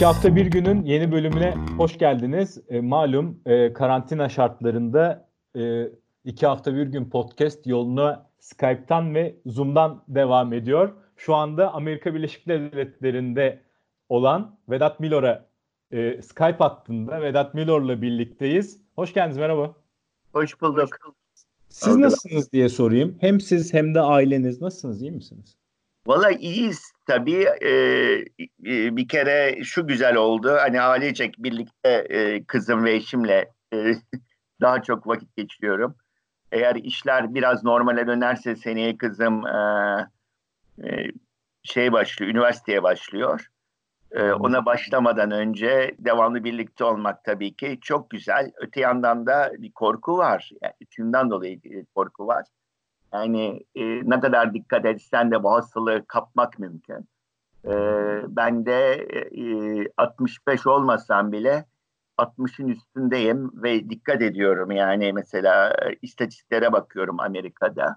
İki hafta bir günün yeni bölümüne hoş geldiniz. E, malum e, karantina şartlarında e, iki hafta bir gün podcast yoluna Skype'tan ve Zoom'dan devam ediyor. Şu anda Amerika Birleşik Devletleri'nde olan Vedat Milor'a e, Skype hattında Vedat Milor'la birlikteyiz. Hoş geldiniz, merhaba. Hoş bulduk. Siz nasılsınız diye sorayım. Hem siz hem de aileniz nasılsınız, iyi misiniz? Valla iyiyiz tabii. Ee, bir kere şu güzel oldu. Hani ailecek birlikte e, kızım ve eşimle e, daha çok vakit geçiriyorum. Eğer işler biraz normale dönerse seneye kızım e, e, şey başlıyor, üniversiteye başlıyor. E, ona başlamadan önce devamlı birlikte olmak tabii ki çok güzel. Öte yandan da bir korku var. Yani şundan dolayı bir korku var. Yani e, ne kadar dikkat etsen de bu hastalığı kapmak mümkün. E, ben de e, 65 olmasam bile 60'ın üstündeyim ve dikkat ediyorum. Yani mesela istatistiklere bakıyorum Amerika'da.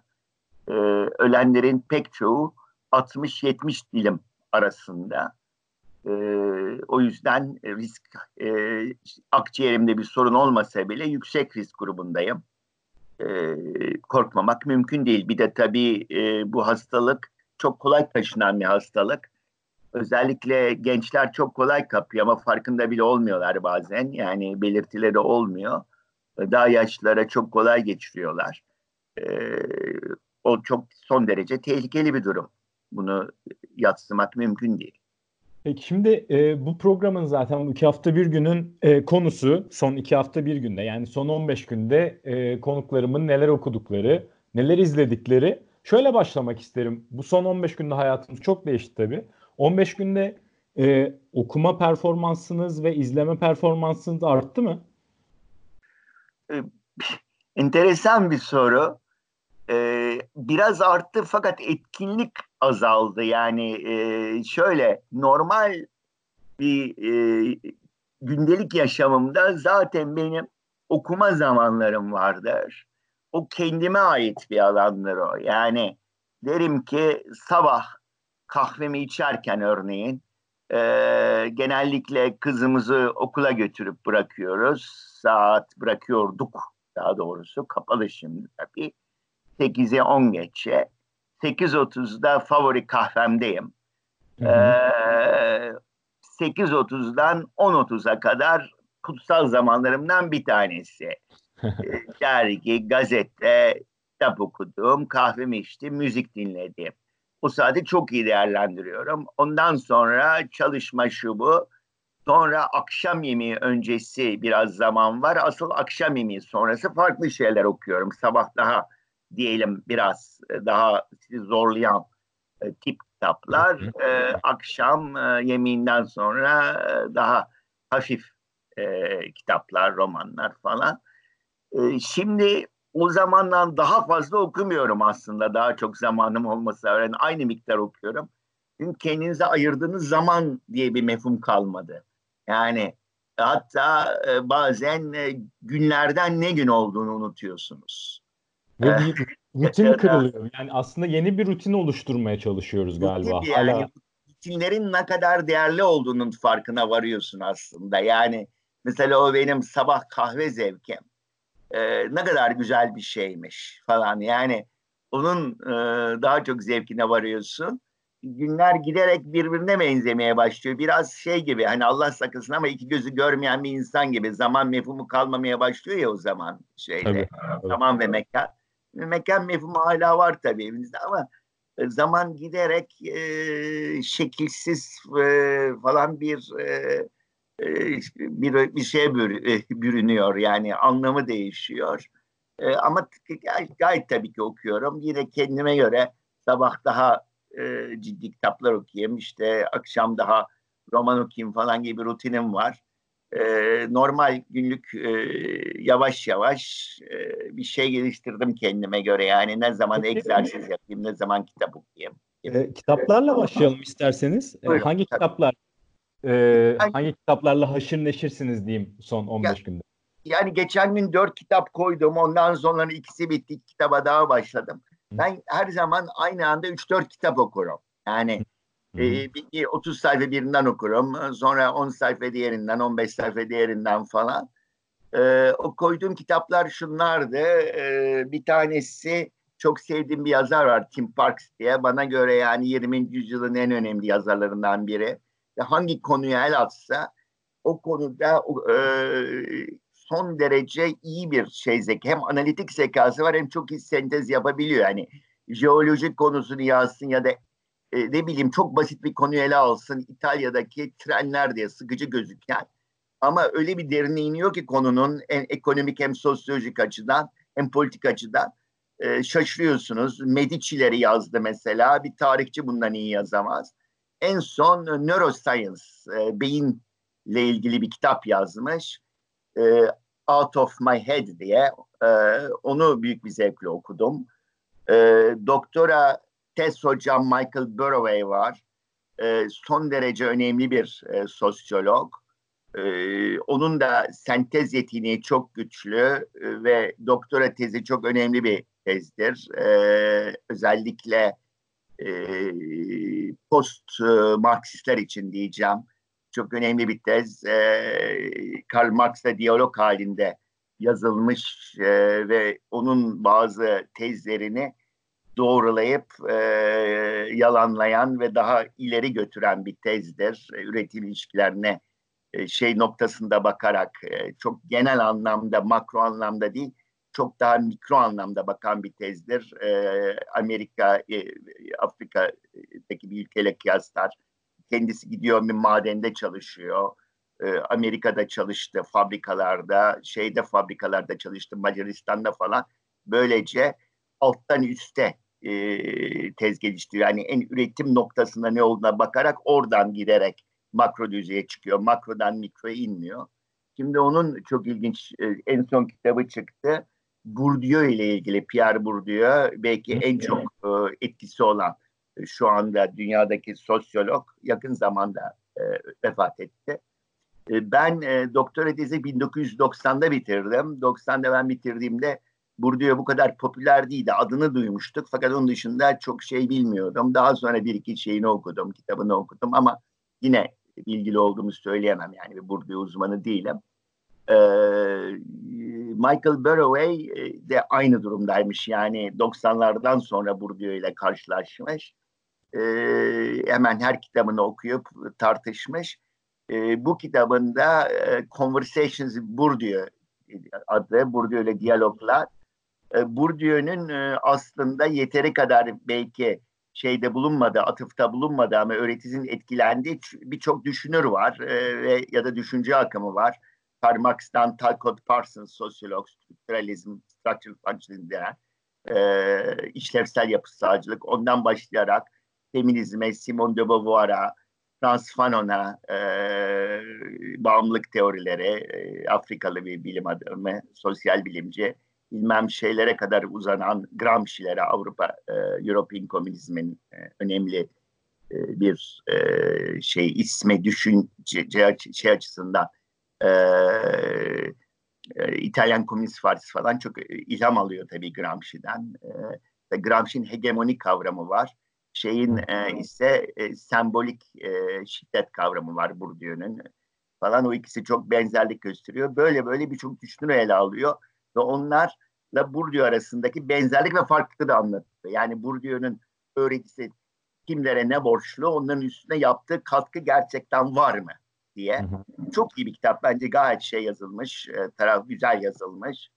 E, ölenlerin pek çoğu 60-70 dilim arasında. E, o yüzden risk e, akciğerimde bir sorun olmasa bile yüksek risk grubundayım e, korkmamak mümkün değil. Bir de tabii e, bu hastalık çok kolay taşınan bir hastalık. Özellikle gençler çok kolay kapıyor ama farkında bile olmuyorlar bazen. Yani belirtileri olmuyor. Daha yaşlılara çok kolay geçiriyorlar. E, o çok son derece tehlikeli bir durum. Bunu yatsımak mümkün değil. Peki şimdi e, bu programın zaten iki hafta bir günün e, konusu son iki hafta bir günde yani son 15 günde e, konuklarımın neler okudukları, neler izledikleri. Şöyle başlamak isterim. Bu son 15 günde hayatımız çok değişti tabii. 15 günde e, okuma performansınız ve izleme performansınız arttı mı? E, enteresan bir soru. Ee, biraz arttı fakat etkinlik azaldı. Yani e, şöyle normal bir e, gündelik yaşamımda zaten benim okuma zamanlarım vardır. O kendime ait bir alandır o. Yani derim ki sabah kahvemi içerken örneğin e, genellikle kızımızı okula götürüp bırakıyoruz. Saat bırakıyorduk daha doğrusu kapalı şimdi tabii. 8'e 10 geçe. 8.30'da favori kahvemdeyim. Ee, 8.30'dan 10.30'a kadar kutsal zamanlarımdan bir tanesi. Ee, dergi, gazete, kitap okudum, kahvemi içtim, müzik dinledim. O saati çok iyi değerlendiriyorum. Ondan sonra çalışma şu bu. Sonra akşam yemeği öncesi biraz zaman var. Asıl akşam yemeği sonrası farklı şeyler okuyorum. Sabah daha diyelim biraz e, daha sizi zorlayan e, tip kitaplar e, akşam e, yemeğinden sonra e, daha hafif e, kitaplar, romanlar falan. E, şimdi o zamandan daha fazla okumuyorum aslında. Daha çok zamanım olması yani aynı miktar okuyorum. Çünkü kendinize ayırdığınız zaman diye bir mefhum kalmadı. Yani hatta e, bazen e, günlerden ne gün olduğunu unutuyorsunuz. Ve bir rutin kırılıyor. Yani aslında yeni bir rutin oluşturmaya çalışıyoruz galiba. Yani Hala... rutinlerin ne kadar değerli olduğunun farkına varıyorsun aslında. Yani mesela o benim sabah kahve zevkim. Ee, ne kadar güzel bir şeymiş falan. Yani onun e, daha çok zevkine varıyorsun. Günler giderek birbirine benzemeye başlıyor. Biraz şey gibi hani Allah sakınsın ama iki gözü görmeyen bir insan gibi zaman mefhumu kalmamaya başlıyor ya o zaman şeyde. Tabii, tabii. Zaman ve mekan mekan mefhumu hala var tabii evinizde ama e, zaman giderek e, şekilsiz e, falan bir e, e bir bir şeye bürünüyor yani anlamı değişiyor. E, ama gayet tabii ki okuyorum. Yine kendime göre sabah daha e, ciddi kitaplar okuyayım işte akşam daha roman okuyayım falan gibi rutinim var. E, normal günlük e, yavaş yavaş e, bir şey geliştirdim kendime göre. Yani ne zaman egzersiz yapayım, ne zaman kitap okuyayım. E, kitaplarla başlayalım isterseniz. E, Buyurun, hangi tabii. kitaplar e, Hangi- kitaplarla haşır neşirsiniz diyeyim son 15 günde? Yani geçen gün dört kitap koydum. Ondan sonra ikisi bitti. Kitaba daha başladım. Ben her zaman aynı anda 3-4 kitap okurum. Yani. E, bir- bir 30 sayfa birinden okurum. Sonra 10 sayfa diğerinden, 15 sayfa diğerinden falan. E, o koyduğum kitaplar şunlardı. E, bir tanesi çok sevdiğim bir yazar var Tim Parks diye. Bana göre yani 20. yüzyılın en önemli yazarlarından biri. Ve hangi konuya el atsa o konuda e, son derece iyi bir şey zeka. Hem analitik zekası var hem çok iyi sentez yapabiliyor. Yani jeolojik konusunu yazsın ya da e, ne bileyim çok basit bir konuyu ele alsın. İtalya'daki trenler diye sıkıcı gözüken ama öyle bir derine iniyor ki konunun hem ekonomik hem sosyolojik açıdan hem politik açıdan e, şaşırıyorsunuz. Medici'leri yazdı mesela. Bir tarihçi bundan iyi yazamaz. En son Neuroscience, e, beyinle ilgili bir kitap yazmış. E, Out of My Head diye. E, onu büyük bir zevkle okudum. E, doktora tez hocam Michael Burroway var. E, son derece önemli bir e, sosyolog. E, onun da sentez yeteneği çok güçlü e, ve doktora tezi çok önemli bir tezdir. E, özellikle e, post e, Marksistler için diyeceğim. Çok önemli bir tez. E, Karl Marx'la diyalog halinde yazılmış e, ve onun bazı tezlerini doğrulayıp e, yalanlayan ve daha ileri götüren bir tezdir. E, üretim ilişkilerine e, şey noktasında bakarak e, çok genel anlamda, makro anlamda değil, çok daha mikro anlamda bakan bir tezdir. E, Amerika, e, Afrika'daki bir ülkeyle kıyaslar. Kendisi gidiyor bir madende çalışıyor. E, Amerika'da çalıştı, fabrikalarda, şeyde fabrikalarda çalıştı, Macaristan'da falan. Böylece alttan üste e, tez geliştiriyor. Yani en üretim noktasında ne olduğuna bakarak oradan giderek makro düzeye çıkıyor. Makrodan mikroya inmiyor. Şimdi onun çok ilginç e, en son kitabı çıktı. Bourdieu ile ilgili Pierre Bourdieu belki en çok e, etkisi olan e, şu anda dünyadaki sosyolog yakın zamanda e, vefat etti. E, ben e, doktora tezi 1990'da bitirdim. 90'da ben bitirdiğimde Bourdieu bu kadar popüler değildi. Adını duymuştuk fakat onun dışında çok şey bilmiyordum. Daha sonra bir iki şeyini okudum, kitabını okudum ama yine bilgili olduğumu söyleyemem. Yani bir Bourdieu uzmanı değilim. Ee, Michael Burroway e, de aynı durumdaymış. Yani 90'lardan sonra Bourdieu ile karşılaşmış. Ee, hemen her kitabını okuyup tartışmış. Ee, bu kitabında e, Conversations Bourdieu adı, Bourdieu ile diyaloglar. E, Bourdieu'nun e, aslında yeteri kadar belki şeyde bulunmadı, atıfta bulunmadı ama öğretisinin etkilendiği birçok düşünür var e, ve ya da düşünce akımı var. Karl Marx'tan Talcott Parsons, sosyolog, strukturalizm, structural functioning denen e, işlevsel yapısalcılık. Ondan başlayarak feminizme, Simone de Beauvoir'a, Frans Fanon'a e, bağımlılık teorileri, e, Afrikalı bir bilim adamı, sosyal bilimci, bilmem şeylere kadar uzanan Gramsci'lere, Avrupa, e, European Komünizmin e, önemli e, bir e, şey isme düşünce şey açısından e, e, İtalyan Komünist Partisi falan çok e, ilham alıyor tabii Gramsci'den. E, Gramsci'nin hegemonik kavramı var. Şeyin e, ise e, sembolik e, şiddet kavramı var Bourdieu'nun falan. O ikisi çok benzerlik gösteriyor. Böyle böyle birçok düşünür ele alıyor ve onlarla Bourdieu arasındaki benzerlik ve farklılığı da anlatıyor. Yani Bourdieu'nun öğretisi kimlere ne borçlu, onların üstüne yaptığı katkı gerçekten var mı diye. Hı hı. Çok iyi bir kitap. Bence gayet şey yazılmış, e, taraf güzel yazılmış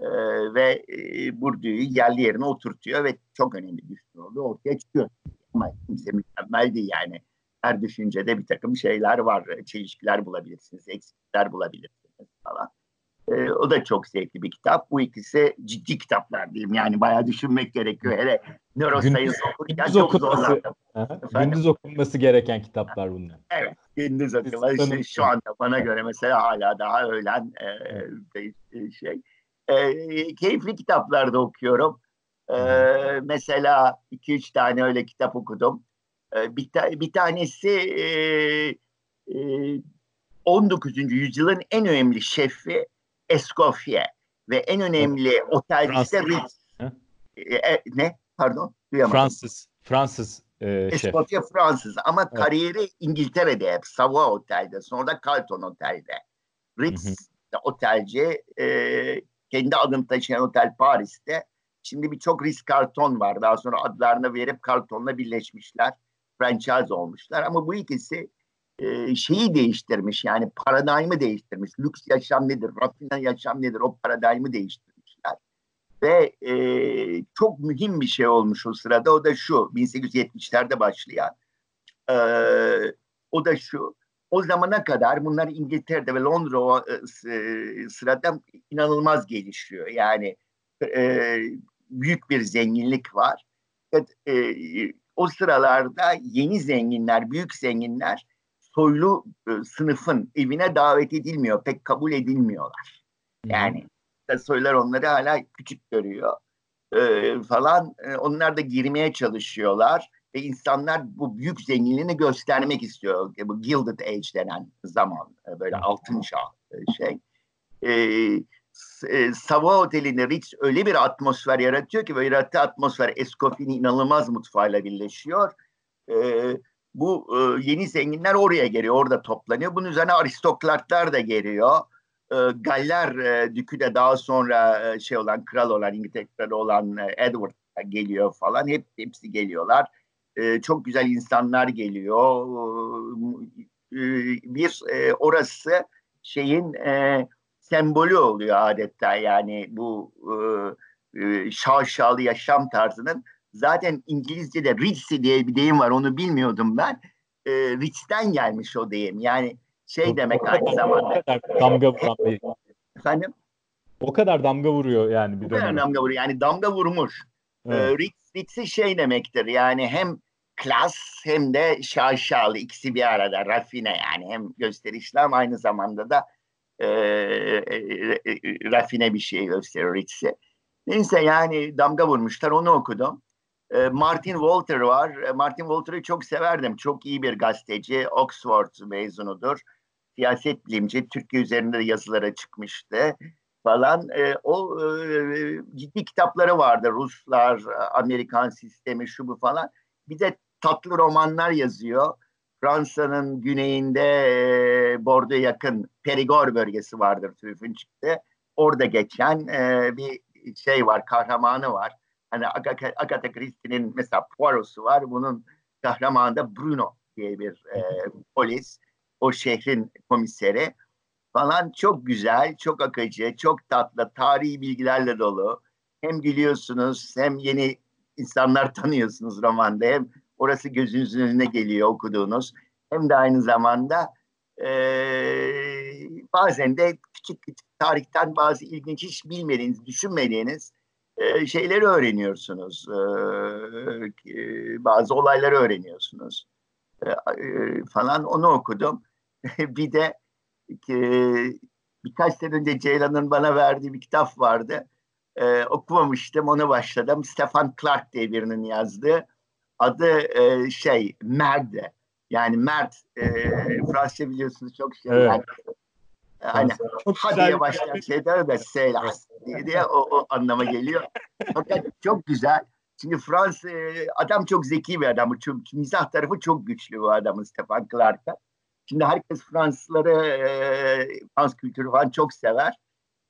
e, ve e, Bourdieu'yu yerli yerine oturtuyor ve çok önemli bir oldu. Ortaya çıkıyor. Ama kimse mükemmel değil yani. Her düşüncede bir takım şeyler var. Çelişkiler bulabilirsiniz, eksiklikler bulabilirsiniz falan. E, o da çok zevkli bir kitap. Bu ikisi ciddi kitaplar diyeyim. Yani bayağı düşünmek gerekiyor. Hele neuroscience okurken gündüz çok okunması, gündüz okunması gereken kitaplar bunlar. Evet. Gündüz okuma şu, şu anda bana göre mesela hala daha öğlen e, şey. E, keyifli kitaplar da okuyorum. E, mesela iki üç tane öyle kitap okudum. E, bir, ta, bir tanesi e, e, 19. yüzyılın en önemli şefi Escoffier ve en önemli otelcisi Ritz. E, e, ne? Pardon? Duyamadım. Fransız. Fransız e, Escoffier şef. Fransız ama evet. kariyeri İngiltere'de hep. Savoy Otel'de. Sonra da Carlton Otel'de. Ritz hı hı. otelci. E, kendi adını taşıyan otel Paris'te. Şimdi birçok Ritz Carlton var. Daha sonra adlarını verip Carlton'la birleşmişler. Franchise olmuşlar. Ama bu ikisi e, şeyi değiştirmiş yani paradigmı değiştirmiş. Lüks yaşam nedir, rafine yaşam nedir o paradigmı değiştirmişler. Ve e, çok mühim bir şey olmuş o sırada o da şu 1870'lerde başlayan e, o da şu o zamana kadar bunlar İngiltere'de ve Londra e, sırada inanılmaz gelişiyor. Yani e, büyük bir zenginlik var. E, o sıralarda yeni zenginler, büyük zenginler soylu e, sınıfın evine davet edilmiyor, pek kabul edilmiyorlar. Yani soylar onları hala küçük görüyor e, falan. E, onlar da girmeye çalışıyorlar ve insanlar bu büyük zenginliğini göstermek istiyor. E, bu Gilded Age denen zaman, e, böyle altın çağ e, şey. E, e, Savoy Oteli'nde Ritz öyle bir atmosfer yaratıyor ki böyle yarattığı atmosfer Escoffie'nin inanılmaz mutfağıyla birleşiyor. E, bu e, yeni zenginler oraya geliyor, orada toplanıyor. Bunun üzerine aristokratlar da geliyor. E, Galler e, dükü de daha sonra e, şey olan, kral olan, İngiltere'de olan e, Edward geliyor falan. Hep hepsi geliyorlar. E, çok güzel insanlar geliyor. E, bir e, orası şeyin e, sembolü oluyor adeta yani bu e, e, şaşalı yaşam tarzının Zaten İngilizce'de Ritzy diye bir deyim var onu bilmiyordum ben. E, Ritz'ten gelmiş o deyim. Yani şey demek aynı zamanda. O kadar damga vuran bir. Efendim? O kadar damga vuruyor yani bir O kadar damga vuruyor. Yani damga vurmuş. Evet. E, Ritz, Ritz'i şey demektir yani hem klas hem de şaşalı ikisi bir arada rafine yani hem gösterişli ama aynı zamanda da e, e, e, rafine bir şey gösteriyor Ritz'i. Neyse yani damga vurmuşlar onu okudum. Ee, Martin Walter var. Ee, Martin Walter'ı çok severdim. Çok iyi bir gazeteci. Oxford mezunudur. Siyaset bilimci. Türkiye üzerinde de yazılara çıkmıştı falan. E, o e, ciddi kitapları vardı. Ruslar, Amerikan sistemi, şu bu falan. Bir de tatlı romanlar yazıyor. Fransa'nın güneyinde e, Bordeaux yakın Perigord bölgesi vardır Tüfün çıktı. Orada geçen e, bir şey var, kahramanı var. Hani Agatha, Christie'nin mesela Poirot'su var. Bunun kahramanı da Bruno diye bir e, polis. O şehrin komiseri falan çok güzel, çok akıcı, çok tatlı, tarihi bilgilerle dolu. Hem gülüyorsunuz hem yeni insanlar tanıyorsunuz romanda. Hem orası gözünüzün önüne geliyor okuduğunuz. Hem de aynı zamanda e, bazen de küçük küçük tarihten bazı ilginç hiç bilmediğiniz, düşünmediğiniz e, şeyleri öğreniyorsunuz. E, bazı olayları öğreniyorsunuz. E, falan onu okudum. bir de e, birkaç sene önce Ceylan'ın bana verdiği bir kitap vardı. E, okumamıştım, onu başladım. Stefan Clark diye birinin yazdığı. Adı e, şey, Merde. Yani Mert, e, Fransızca biliyorsunuz çok şey. Evet. Yani, hani çok hadiye başlayan şey der de selas diye, diye o, o anlama geliyor. Fakat çok güzel. Şimdi Fransız adam çok zeki bir adam. Çok, mizah tarafı çok güçlü bu adamın Stefan Clark'a. Şimdi herkes Fransızları, e, Fransız kültürü falan çok sever.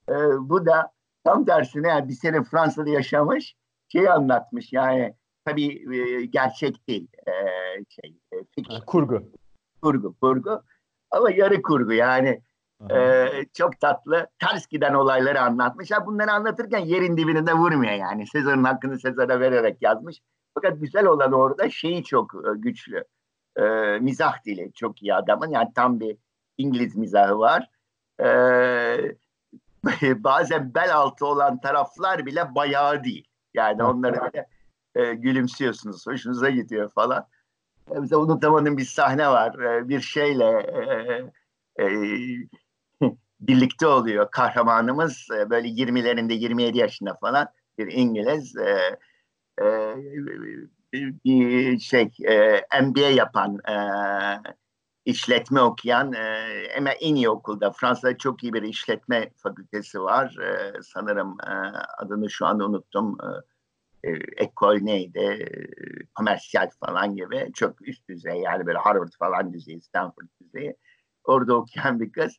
E, bu da tam tersine yani bir sene Fransa'da yaşamış şey anlatmış yani tabii e, gerçek değil e, şey e, kurgu kurgu kurgu ama yarı kurgu yani ee, çok tatlı. Ters giden olayları anlatmış. Ha, bunları anlatırken yerin dibine de vurmuyor yani. Sezar'ın hakkını Sezar'a vererek yazmış. Fakat güzel olan orada şeyi çok e, güçlü. Ee, mizah dili çok iyi adamın. Yani tam bir İngiliz mizahı var. Ee, bazen bel altı olan taraflar bile bayağı değil. Yani onları bile e, gülümsüyorsunuz. Hoşunuza gidiyor falan. Mesela unutamadığım bir sahne var. E, bir şeyle e, e, birlikte oluyor kahramanımız. E, böyle 20'lerinde 27 yaşında falan bir İngiliz. E, e, bir şey e, MBA yapan e, işletme okuyan e, en iyi okulda Fransa'da çok iyi bir işletme fakültesi var. E, sanırım e, adını şu anda unuttum. E, ekol neydi? E, falan gibi. Çok üst düzey yani böyle Harvard falan düzeyi, Stanford düzeyi. Orada okuyan bir kız.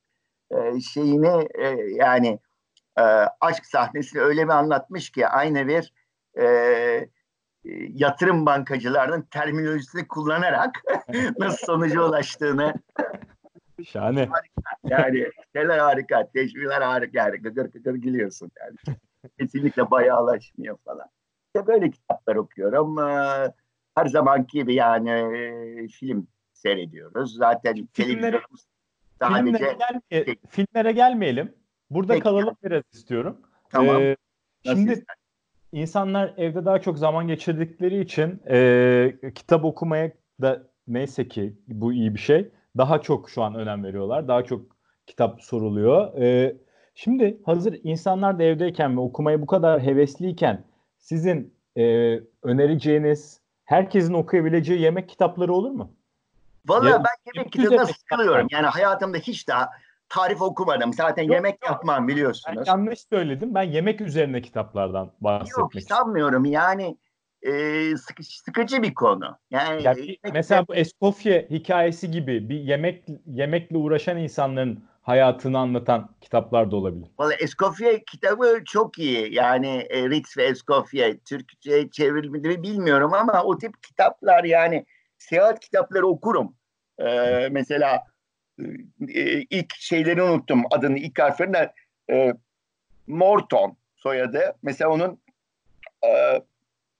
E, şeyini e, yani e, aşk sahnesini öyle bir anlatmış ki aynı bir e, yatırım bankacılarının terminolojisini kullanarak nasıl sonuca ulaştığını Şahane. yani şeyler harika, teşbihler harika yani gıgır gıgır gülüyorsun yani. Kesinlikle bayağılaşmıyor falan. İşte böyle kitaplar okuyorum. Her zamanki gibi yani film seyrediyoruz. Zaten Filmlere, sadece... filmlere, gelmeye, filmlere gelmeyelim. Burada Peki. kalalım biraz istiyorum. Tamam. Ee, şimdi ister? insanlar evde daha çok zaman geçirdikleri için e, kitap okumaya da neyse ki bu iyi bir şey. Daha çok şu an önem veriyorlar. Daha çok kitap soruluyor. E, şimdi hazır insanlar da evdeyken ve okumaya bu kadar hevesliyken sizin e, önereceğiniz, herkesin okuyabileceği yemek kitapları olur mu? Valla ben yemek kitabına sıkılıyorum. Yani hayatımda hiç daha tarif okumadım. Zaten yok, yemek yok. yapmam biliyorsunuz. Ben yanlış söyledim. Ben yemek üzerine kitaplardan bahsetmek Yok sanmıyorum. Yani e, sıkı, sıkıcı bir konu. Yani, yani mesela bu Escoffier hikayesi gibi bir yemek yemekle uğraşan insanların hayatını anlatan kitaplar da olabilir. Valla Escoffier kitabı çok iyi. Yani e, Ritz ve Escoffier Türkçe çevrilmedi bilmiyorum ama o tip kitaplar yani seyahat kitapları okurum. Ee, mesela e, ilk şeyleri unuttum adını ilk harflerini e, Morton soyadı. Mesela onun e,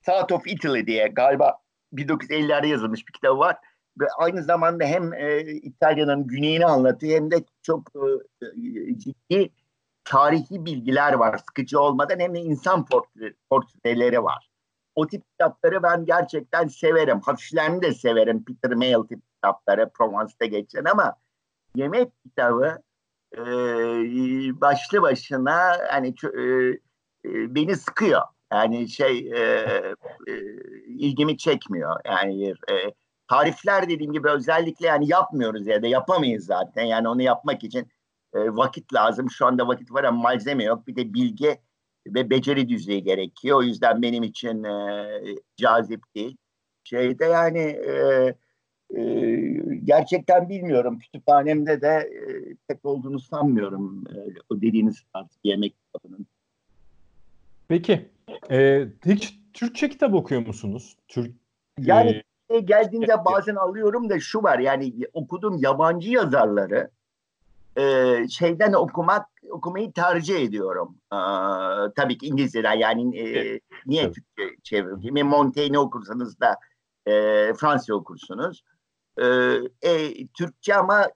South of Italy diye galiba 1950'lerde yazılmış bir kitabı var. Ve aynı zamanda hem e, İtalya'nın güneyini anlatıyor hem de çok e, ciddi tarihi bilgiler var sıkıcı olmadan hem de insan portre, portreleri var. O tip kitapları ben gerçekten severim. Hafiflerini de severim. Peter Mayle tip kitapları Provence'da geçen ama yemek kitabı e, başlı başına hani e, e, beni sıkıyor. Yani şey e, e, ilgimi çekmiyor. Yani e, tarifler dediğim gibi özellikle yani yapmıyoruz ya da yapamayız zaten. Yani onu yapmak için e, vakit lazım. Şu anda vakit var ama malzeme yok. Bir de bilgi ve beceri düzeyi gerekiyor. O yüzden benim için e, cazip değil. Şeyde yani e, e, gerçekten bilmiyorum. Kütüphanemde de e, pek olduğunu sanmıyorum. E, o dediğiniz artık yemek kitabının. Peki. E, hiç Türkçe kitap okuyor musunuz? Türk yani e, geldiğinde bazen alıyorum da şu var yani okuduğum yabancı yazarları e, şeyden okumak okumayı tercih ediyorum. E, tabii ki İngilizceden yani e, niye. Türkçe çevireyim? Montaigne okursanız da e, Fransızca okursunuz. E, e, Türkçe ama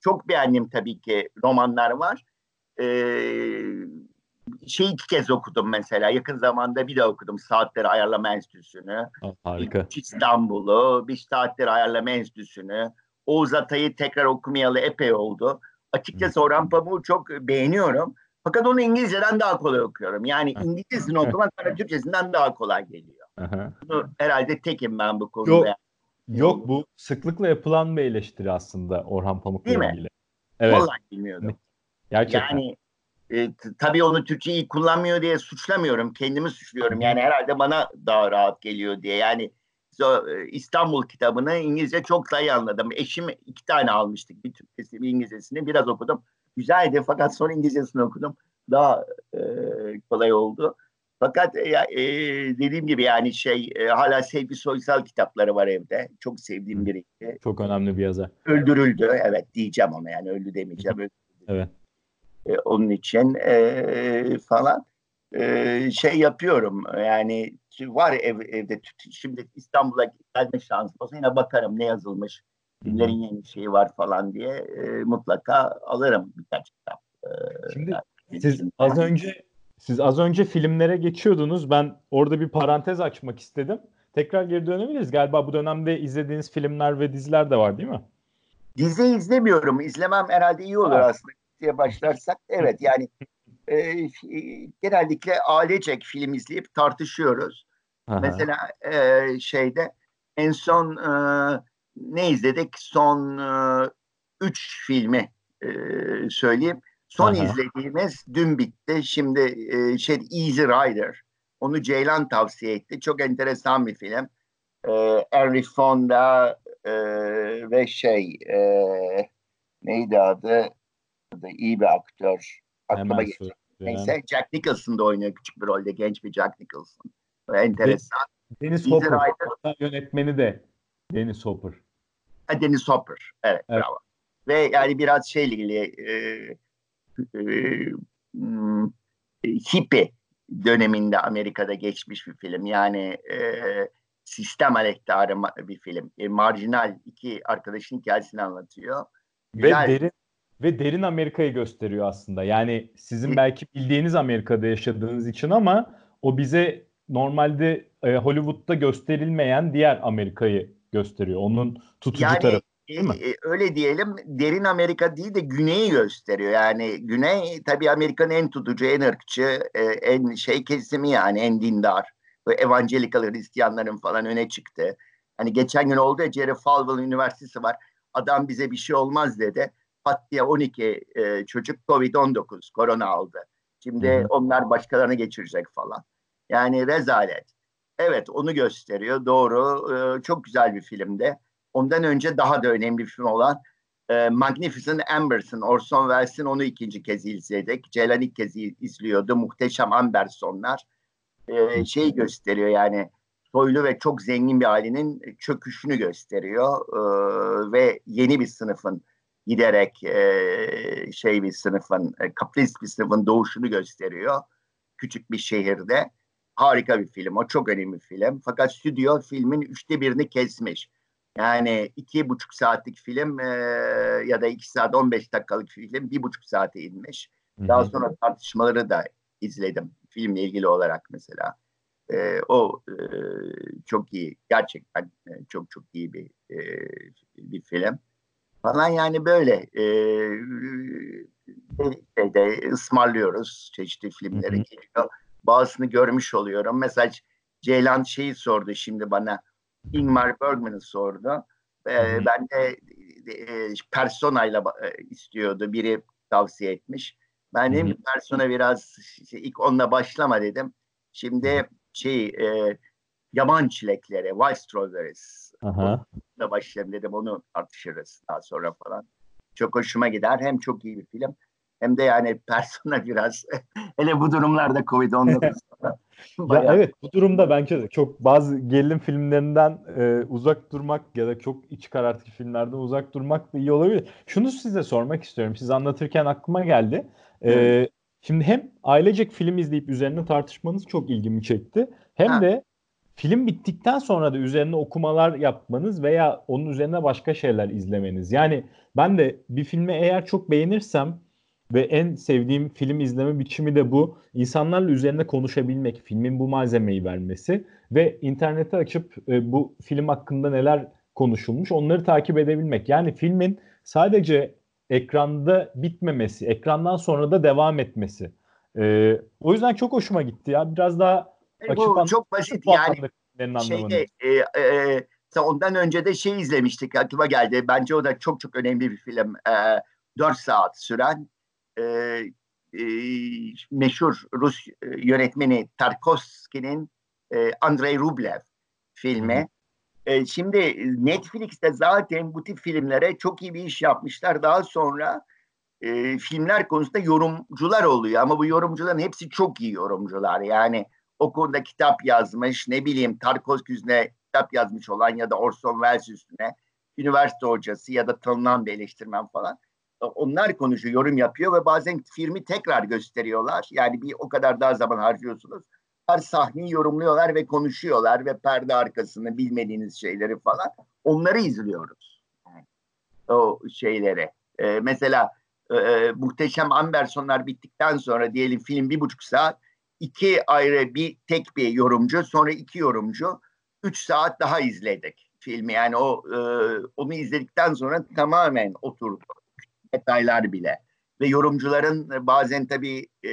çok beğendim tabii ki romanlar var. E, şey iki kez okudum mesela. Yakın zamanda bir de okudum Saatleri Ayarlama Enstitüsü'nü. harika. İstanbul'u, bir Saatleri Ayarlama Enstitüsü'nü. Oğuz Atay'ı tekrar okumayalı epey oldu. Açıkçası Orhan Pamuk'u çok beğeniyorum. Fakat onu İngilizceden daha kolay okuyorum. Yani İngilizcesini okumak bana Türkçesinden daha kolay geliyor. Bunu herhalde tekim ben bu konuda. Yok, yok bu sıklıkla yapılan bir eleştiri aslında Orhan Pamuk'la ilgili. Evet. Vallahi bilmiyordum. Gerçekten. Yani e, tabii onu Türkçeyi kullanmıyor diye suçlamıyorum. Kendimi suçluyorum. Yani herhalde bana daha rahat geliyor diye. Yani e, İstanbul kitabını İngilizce çok daha iyi anladım. Eşim iki tane almıştık. Bir Türkçesi bir İngilizcesini. Biraz okudum. Güzeldi fakat sonra İngilizcesini okudum. Daha e, kolay oldu. Fakat e, e, dediğim gibi yani şey e, hala Sevgi Soysal kitapları var evde. Çok sevdiğim birisi. Çok önemli bir yazar. Öldürüldü. Evet diyeceğim ama yani öldü demeyeceğim. Öldürüldü. Evet. E, onun için e, falan e, şey yapıyorum. Yani var ev, evde şimdi İstanbul'a gelme şansım olsa yine bakarım ne yazılmış. Kimlerin yeni şeyi var falan diye e, mutlaka alırım birkaç kitap. E, şimdi yani, siz az önce siz az önce filmlere geçiyordunuz. Ben orada bir parantez açmak istedim. tekrar geri dönebiliriz. Galiba bu dönemde izlediğiniz filmler ve diziler de var değil mi? Dizi izlemiyorum. İzlemem herhalde iyi olur aslında diye başlarsak. Evet yani e, genellikle ailecek film izleyip tartışıyoruz. Aha. Mesela e, şeyde en son e, ne izledik? Son e, üç filmi e, söyleyeyim. Son Aha. izlediğimiz dün bitti. Şimdi e, şey Easy Rider. Onu Ceylan tavsiye etti. Çok enteresan bir film. E, Henry Fonda e, ve şey e, neydi adı? adı? iyi bir aktör. Aklıma gelecek. Neyse Jack Nicholson da oynuyor küçük bir rolde. Genç bir Jack Nicholson. Enteresan. Deniz Easy Hopper. Rider. Yönetmeni de Deniz Hopper. Deniz Hopper. Evet, evet. bravo. Ve yani biraz şeyle ilgili e, e, hmm, hippie döneminde Amerika'da geçmiş bir film. Yani e, sistem aleyhtarı bir film. E, marjinal iki arkadaşın hikayesini anlatıyor. Güzel. Ve derin ve derin Amerika'yı gösteriyor aslında. Yani sizin belki bildiğiniz Amerika'da yaşadığınız için ama o bize normalde e, Hollywood'da gösterilmeyen diğer Amerika'yı gösteriyor. Onun tutucu yani, tarafı. Mi? E, öyle diyelim derin Amerika değil de güneyi gösteriyor. Yani güney tabii Amerika'nın en tutucu, en ırkçı, e, en şey kesimi yani en dindar. Böyle evangelikal Hristiyanların falan öne çıktı. Hani geçen gün oldu ya Jerry Falwell Üniversitesi var. Adam bize bir şey olmaz dedi. Pat diye 12 e, çocuk Covid-19 korona aldı. Şimdi Hı-hı. onlar başkalarına geçirecek falan. Yani rezalet. Evet onu gösteriyor doğru. E, çok güzel bir filmde. Ondan önce daha da önemli bir film olan e, Magnificent Amberson, Orson Welles'in onu ikinci kez izledik. Ceylan ilk kez izliyordu. Muhteşem Ambersonlar. E, şey gösteriyor yani soylu ve çok zengin bir ailenin çöküşünü gösteriyor. E, ve yeni bir sınıfın giderek e, şey bir sınıfın, e, kapitalist bir sınıfın doğuşunu gösteriyor. Küçük bir şehirde. Harika bir film. O çok önemli bir film. Fakat stüdyo filmin üçte birini kesmiş. Yani iki buçuk saatlik film e, ya da iki saat on beş dakikalık film bir buçuk saate inmiş. Daha sonra tartışmaları da izledim filmle ilgili olarak mesela. E, o e, çok iyi, gerçekten e, çok çok iyi bir e, bir film. Falan yani böyle e, şeyde ısmarlıyoruz çeşitli filmleri geliyor. Bazısını görmüş oluyorum. Mesela Ceylan şeyi sordu şimdi bana Ingmar Bergman'ı sordu. Ee, ben de e, Persona'yla e, istiyordu. Biri tavsiye etmiş. Ben dedim ki Persona biraz şey, ilk onunla başlama dedim. Şimdi şey e, yaban çilekleri. Aha. Onunla başlayalım dedim. Onu tartışırız daha sonra falan. Çok hoşuma gider. Hem çok iyi bir film hem de yani persona biraz hele bu durumlarda Covid-19 ya evet bu durumda bence de çok bazı gerilim filmlerinden e, uzak durmak ya da çok iç karartıcı filmlerden uzak durmak da iyi olabilir. Şunu size sormak istiyorum. Siz anlatırken aklıma geldi. E, şimdi hem ailecek film izleyip üzerine tartışmanız çok ilgimi çekti. Hem ha. de film bittikten sonra da üzerine okumalar yapmanız veya onun üzerine başka şeyler izlemeniz. Yani ben de bir filmi eğer çok beğenirsem ve en sevdiğim film izleme biçimi de bu. İnsanlarla üzerine konuşabilmek, filmin bu malzemeyi vermesi ve internete açıp e, bu film hakkında neler konuşulmuş onları takip edebilmek. Yani filmin sadece ekranda bitmemesi, ekrandan sonra da devam etmesi. E, o yüzden çok hoşuma gitti ya. Biraz daha e, açıp bu çok basit yani. Şeyde, e, e, ondan önce de şey izlemiştik aklıma geldi. Bence o da çok çok önemli bir film. E, 4 saat süren e, e, meşhur Rus e, yönetmeni Tarkovski'nin e, Andrei Rublev filmi. E, şimdi Netflix'te zaten bu tip filmlere çok iyi bir iş yapmışlar. Daha sonra e, filmler konusunda yorumcular oluyor ama bu yorumcuların hepsi çok iyi yorumcular. Yani o konuda kitap yazmış, ne bileyim Tarkovski üstüne kitap yazmış olan ya da Orson Welles üstüne üniversite hocası ya da tanınan bir eleştirmen falan onlar konuşuyor, yorum yapıyor ve bazen filmi tekrar gösteriyorlar. Yani bir o kadar daha zaman harcıyorsunuz. Her sahneyi yorumluyorlar ve konuşuyorlar ve perde arkasını bilmediğiniz şeyleri falan. Onları izliyoruz. O şeyleri. Ee, mesela e, e, muhteşem Ambersonlar bittikten sonra diyelim film bir buçuk saat iki ayrı bir tek bir yorumcu sonra iki yorumcu 3 saat daha izledik filmi. Yani o e, onu izledikten sonra tamamen oturdu. Detaylar bile. Ve yorumcuların bazen tabii e,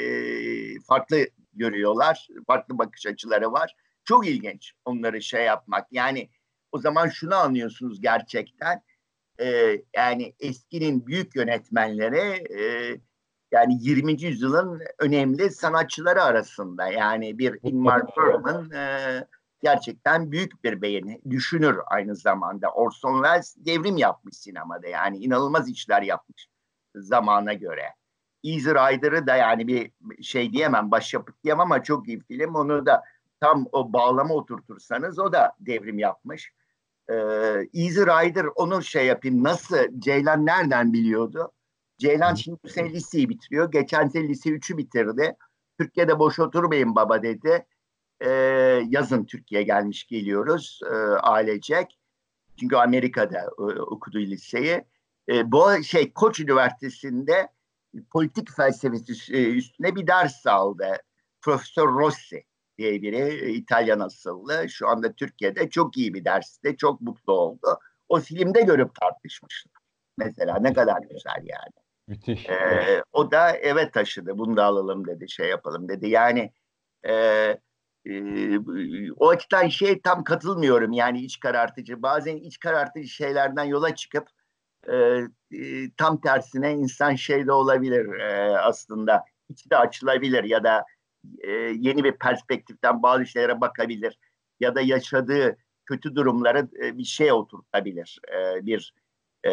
farklı görüyorlar. Farklı bakış açıları var. Çok ilginç onları şey yapmak. Yani o zaman şunu anlıyorsunuz gerçekten. E, yani eskinin büyük yönetmenleri e, yani 20. yüzyılın önemli sanatçıları arasında. Yani bir Ingmar Bergman e, gerçekten büyük bir beğeni. Düşünür aynı zamanda. Orson Welles devrim yapmış sinemada. Yani inanılmaz işler yapmış zamana göre. Easy Rider'ı da yani bir şey diyemem, başyapıt diyemem ama çok iyi film. Onu da tam o bağlama oturtursanız o da devrim yapmış. Ee, Easy Rider onu şey yapayım nasıl Ceylan nereden biliyordu? Ceylan şimdi bu sene liseyi bitiriyor. Geçen sene lise 3'ü bitirdi. Türkiye'de boş oturmayın baba dedi. Ee, yazın Türkiye gelmiş geliyoruz e, ailecek. Çünkü Amerika'da e, okudu liseyi. E, bu şey Koç Üniversitesi'nde politik felsefesi e, üstüne bir ders aldı. Profesör Rossi diye biri e, İtalyan asıllı. Şu anda Türkiye'de çok iyi bir derste. Çok mutlu oldu. O filmde görüp tartışmışlar. Mesela ne kadar güzel yani. Müthiş. Ee, o da eve taşıdı. Bunu da alalım dedi. Şey yapalım dedi. Yani e, e, o açıdan şey tam katılmıyorum. Yani iç karartıcı. Bazen iç karartıcı şeylerden yola çıkıp e, tam tersine insan şey de olabilir e, aslında. İçi de açılabilir ya da e, yeni bir perspektiften bazı şeylere bakabilir. Ya da yaşadığı kötü durumları e, bir şeye oturtabilir. E, bir e,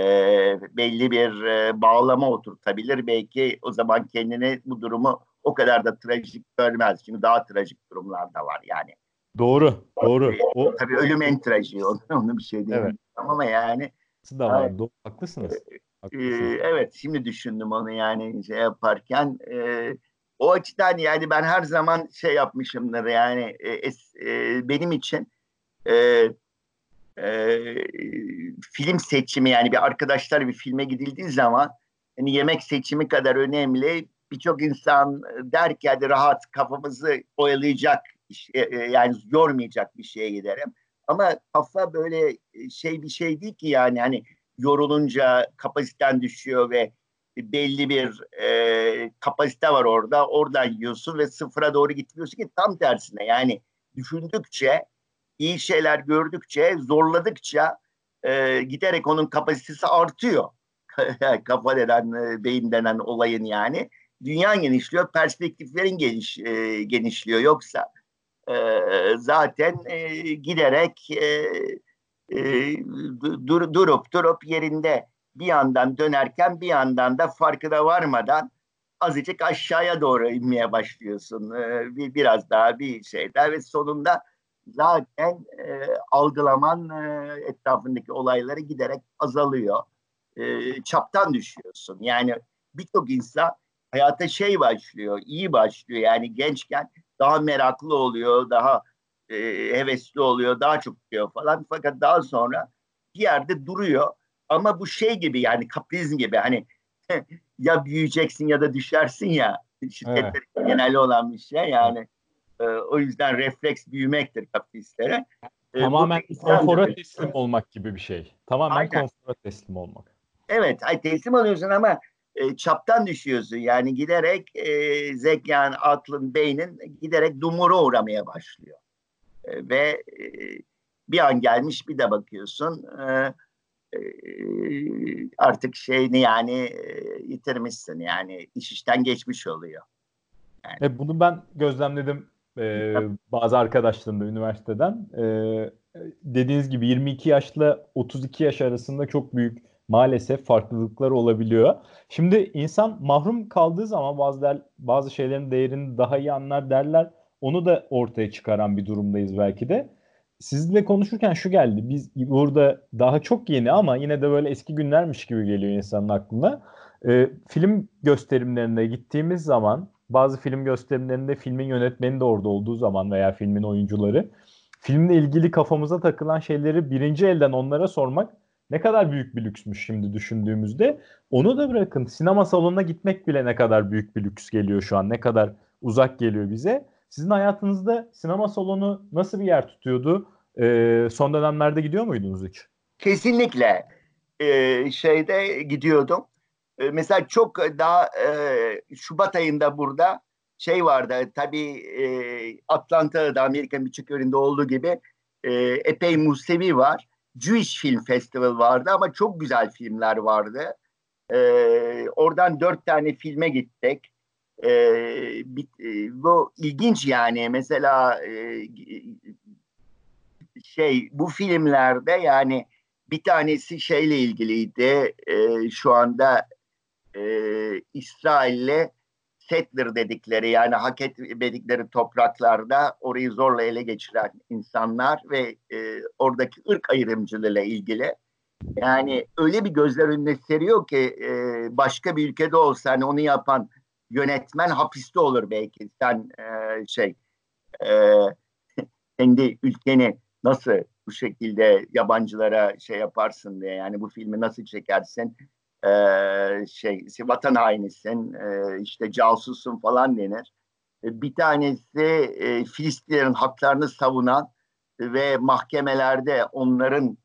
belli bir e, bağlama oturtabilir. Belki o zaman kendini bu durumu o kadar da trajik görmez. Şimdi daha trajik durumlar da var yani. Doğru, doğru. O, Tabii ölüm en trajiği. Onu, bir şey diyemem. Evet. Ama yani da var. Doğru, haklısınız. haklısınız. Ee, evet, şimdi düşündüm onu yani şey yaparken. E, o açıdan yani ben her zaman şey yapmışımdır yani e, e, benim için e, e, film seçimi yani bir arkadaşlar bir filme gidildiği zaman yani yemek seçimi kadar önemli. Birçok insan der ki hadi rahat kafamızı oyalayacak e, e, yani yormayacak bir şeye giderim. Ama kafa böyle şey bir şey değil ki yani hani yorulunca kapasiten düşüyor ve belli bir e, kapasite var orada. Oradan yiyorsun ve sıfıra doğru gitmiyorsun ki tam tersine yani düşündükçe iyi şeyler gördükçe zorladıkça e, giderek onun kapasitesi artıyor. Kafa denen, e, beyin denen olayın yani. Dünya genişliyor, perspektiflerin geniş, e, genişliyor. Yoksa e, zaten e, giderek e, e, dur, durup durup yerinde bir yandan dönerken bir yandan da farkına varmadan azıcık aşağıya doğru inmeye başlıyorsun. E, bir, biraz daha bir şeyler ve sonunda zaten e, algılaman e, etrafındaki olayları giderek azalıyor. E, çaptan düşüyorsun. Yani birçok insan hayata şey başlıyor, iyi başlıyor. Yani gençken daha meraklı oluyor, daha e, hevesli oluyor, daha çok diyor falan. Fakat daha sonra bir yerde duruyor. Ama bu şey gibi yani kaprizm gibi hani ya büyüyeceksin ya da düşersin ya. Şirketlerin evet. genelde olan bir şey yani. E, o yüzden refleks büyümektir kapitalistlere. E, Tamamen konfora teslim olmak gibi bir şey. Tamamen konfora teslim olmak. Evet, ay teslim oluyorsun ama e, çaptan düşüyorsun. Yani giderek e, zekan, aklın, beynin giderek dumura uğramaya başlıyor. E, ve e, bir an gelmiş bir de bakıyorsun e, e, artık şeyini yani e, yitirmişsin. Yani iş işten geçmiş oluyor. Yani. E, bunu ben gözlemledim e, bazı arkadaşlarımda üniversiteden. E, dediğiniz gibi 22 yaşla 32 yaş arasında çok büyük maalesef farklılıklar olabiliyor. Şimdi insan mahrum kaldığı zaman bazı der, bazı şeylerin değerini daha iyi anlar derler. Onu da ortaya çıkaran bir durumdayız belki de. Sizinle konuşurken şu geldi. Biz burada daha çok yeni ama yine de böyle eski günlermiş gibi geliyor insanın aklına. Ee, film gösterimlerine gittiğimiz zaman bazı film gösterimlerinde filmin yönetmeni de orada olduğu zaman veya filmin oyuncuları filmle ilgili kafamıza takılan şeyleri birinci elden onlara sormak ne kadar büyük bir lüksmüş şimdi düşündüğümüzde. Onu da bırakın sinema salonuna gitmek bile ne kadar büyük bir lüks geliyor şu an. Ne kadar uzak geliyor bize. Sizin hayatınızda sinema salonu nasıl bir yer tutuyordu? E, son dönemlerde gidiyor muydunuz hiç? Kesinlikle e, şeyde gidiyordum. E, mesela çok daha e, Şubat ayında burada şey vardı tabii e, Atlanta'da Amerika'nın birçok yerinde olduğu gibi e, epey Musevi var. Jewish Film Festival vardı ama çok güzel filmler vardı. E, oradan dört tane filme gittik. E, bir, e, bu ilginç yani mesela e, şey bu filmlerde yani bir tanesi şeyle ilgiliydi. E, şu anda e, İsrail'le settler dedikleri yani hak etmedikleri topraklarda orayı zorla ele geçiren insanlar ve e, oradaki ırk ayrımcılığıyla ilgili. Yani öyle bir gözler önüne seriyor ki e, başka bir ülkede olsa hani onu yapan yönetmen hapiste olur belki. Sen e, şey e, kendi ülkeni nasıl bu şekilde yabancılara şey yaparsın diye yani bu filmi nasıl çekersin e, şey vatan hainisin e, işte casussun falan denir. E, bir tanesi e, Filistinlerin haklarını savunan ve mahkemelerde onların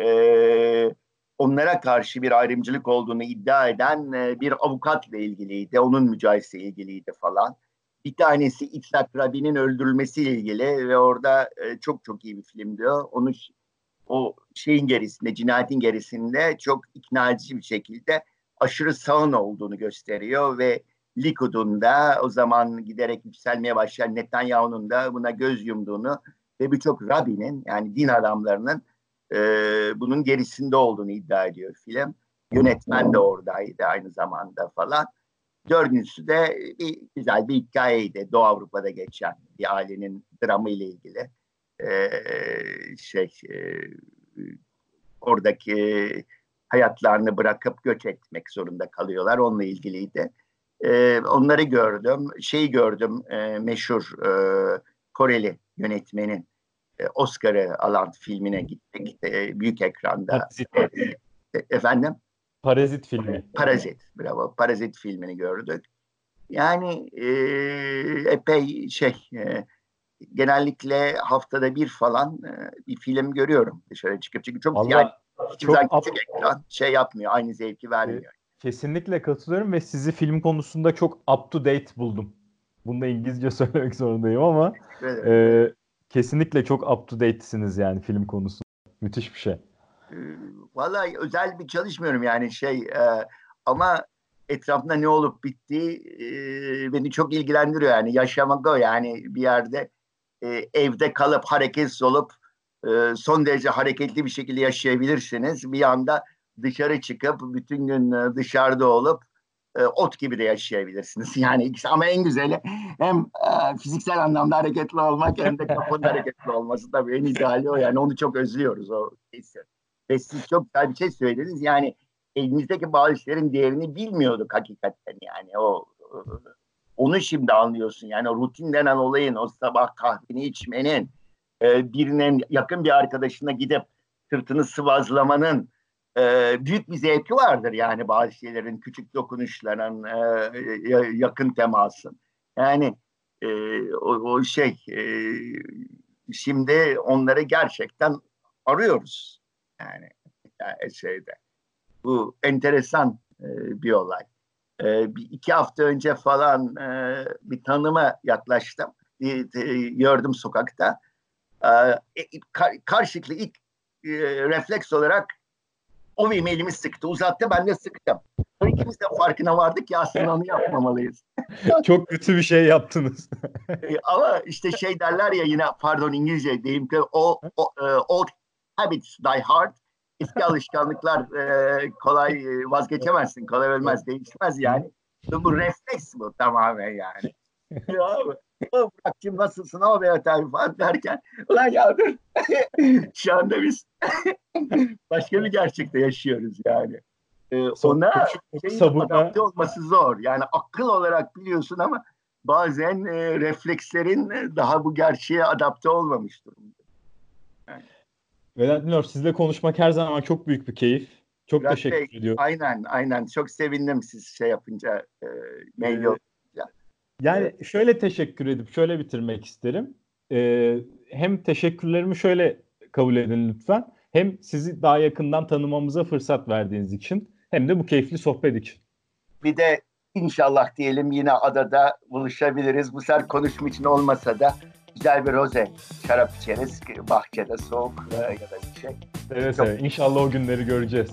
e, onlara karşı bir ayrımcılık olduğunu iddia eden e, bir avukatla ilgiliydi. Onun mücadelesiyle ilgiliydi falan. Bir tanesi İshak Rabin'in öldürülmesiyle ilgili ve orada e, çok çok iyi bir film diyor. Onu o şeyin gerisinde, cinayetin gerisinde çok ikna edici bir şekilde aşırı sağın olduğunu gösteriyor ve Likud'un da o zaman giderek yükselmeye başlayan Netanyahu'nun da buna göz yumduğunu ve birçok Rabbi'nin yani din adamlarının e, bunun gerisinde olduğunu iddia ediyor film. Yönetmen de oradaydı aynı zamanda falan. Dördüncüsü de bir güzel bir hikayeydi. Doğu Avrupa'da geçen bir ailenin dramı ile ilgili. Ee, şey e, oradaki hayatlarını bırakıp göç etmek zorunda kalıyorlar. Onunla ilgiliydi. Ee, onları gördüm. Şeyi gördüm e, meşhur e, Koreli yönetmenin e, Oscar'ı alan filmine gittik. E, büyük ekranda. Parazit. E, efendim? Parazit filmi. Parazit. Bravo. Parazit filmini gördük. Yani e, epey şey e, genellikle haftada bir falan e, bir film görüyorum dışarı çıkıp. Çünkü çok Allah, yani çok küçük ekran şey yapmıyor. Aynı zevki vermiyor. Kesinlikle katılıyorum ve sizi film konusunda çok up to date buldum. Bunu da İngilizce söylemek zorundayım ama e, kesinlikle çok up to date'siniz yani film konusunda. Müthiş bir şey. Ee, Vallahi özel bir çalışmıyorum yani şey e, ama etrafında ne olup bittiği e, beni çok ilgilendiriyor yani yaşamak o yani bir yerde e, evde kalıp hareketsiz olup e, son derece hareketli bir şekilde yaşayabilirsiniz. Bir anda dışarı çıkıp bütün gün e, dışarıda olup e, ot gibi de yaşayabilirsiniz. Yani ikisi ama en güzeli hem e, fiziksel anlamda hareketli olmak hem de kafanın hareketli olması tabii en ideali o yani onu çok özlüyoruz o hissi. Ve siz çok güzel bir şey söylediniz. Yani elimizdeki bazı şeylerin değerini bilmiyorduk hakikaten yani. O onu şimdi anlıyorsun. Yani rutin denen olayın, o sabah kahveni içmenin, e, birinin yakın bir arkadaşına gidip sırtını sıvazlamanın e, büyük bir zevki vardır yani bazı şeylerin, küçük dokunuşların, e, yakın temasın. Yani e, o, o şey, e, şimdi onları gerçekten arıyoruz yani, yani şeyde. Bu enteresan e, bir olay. E, bir iki hafta önce falan e, bir tanıma yaklaştım. E, e, gördüm sokakta. E, kar, karşılıklı ilk e, refleks olarak o benim elimi sıktı. Uzattı ben de sıktım. İkimiz de farkına vardık ki aslında onu yapmamalıyız. Çok kötü bir şey yaptınız. E, Ama işte şey derler ya yine pardon İngilizce diyeyim ki o, o e, old habits die hard. Eski alışkanlıklar e, kolay vazgeçemezsin. Kolay ölmez, değişmez yani. Bu refleks bu tamamen yani. ya Burak'cığım nasılsın o be abi falan derken ulan ya dur. Şu anda biz başka bir gerçekte yaşıyoruz yani. Ee, ona şeyin sabırla- adapte olması zor. Yani akıl olarak biliyorsun ama bazen e, reflekslerin daha bu gerçeğe adapte olmamış durumda. Vedat Milor sizle konuşmak her zaman çok büyük bir keyif. Çok Murat teşekkür Bey, ediyorum. Aynen, aynen. Çok sevindim siz şey yapınca e, mail Ee. Yani şöyle teşekkür edip şöyle bitirmek isterim. Ee, hem teşekkürlerimi şöyle kabul edin lütfen. Hem sizi daha yakından tanımamıza fırsat verdiğiniz için hem de bu keyifli sohbet için. Bir de inşallah diyelim yine adada buluşabiliriz. Bu sefer konuşma için olmasa da güzel bir roze şarap içeriz. Bahçede soğuk ya da bir şey. Evet Çok- evet. İnşallah o günleri göreceğiz.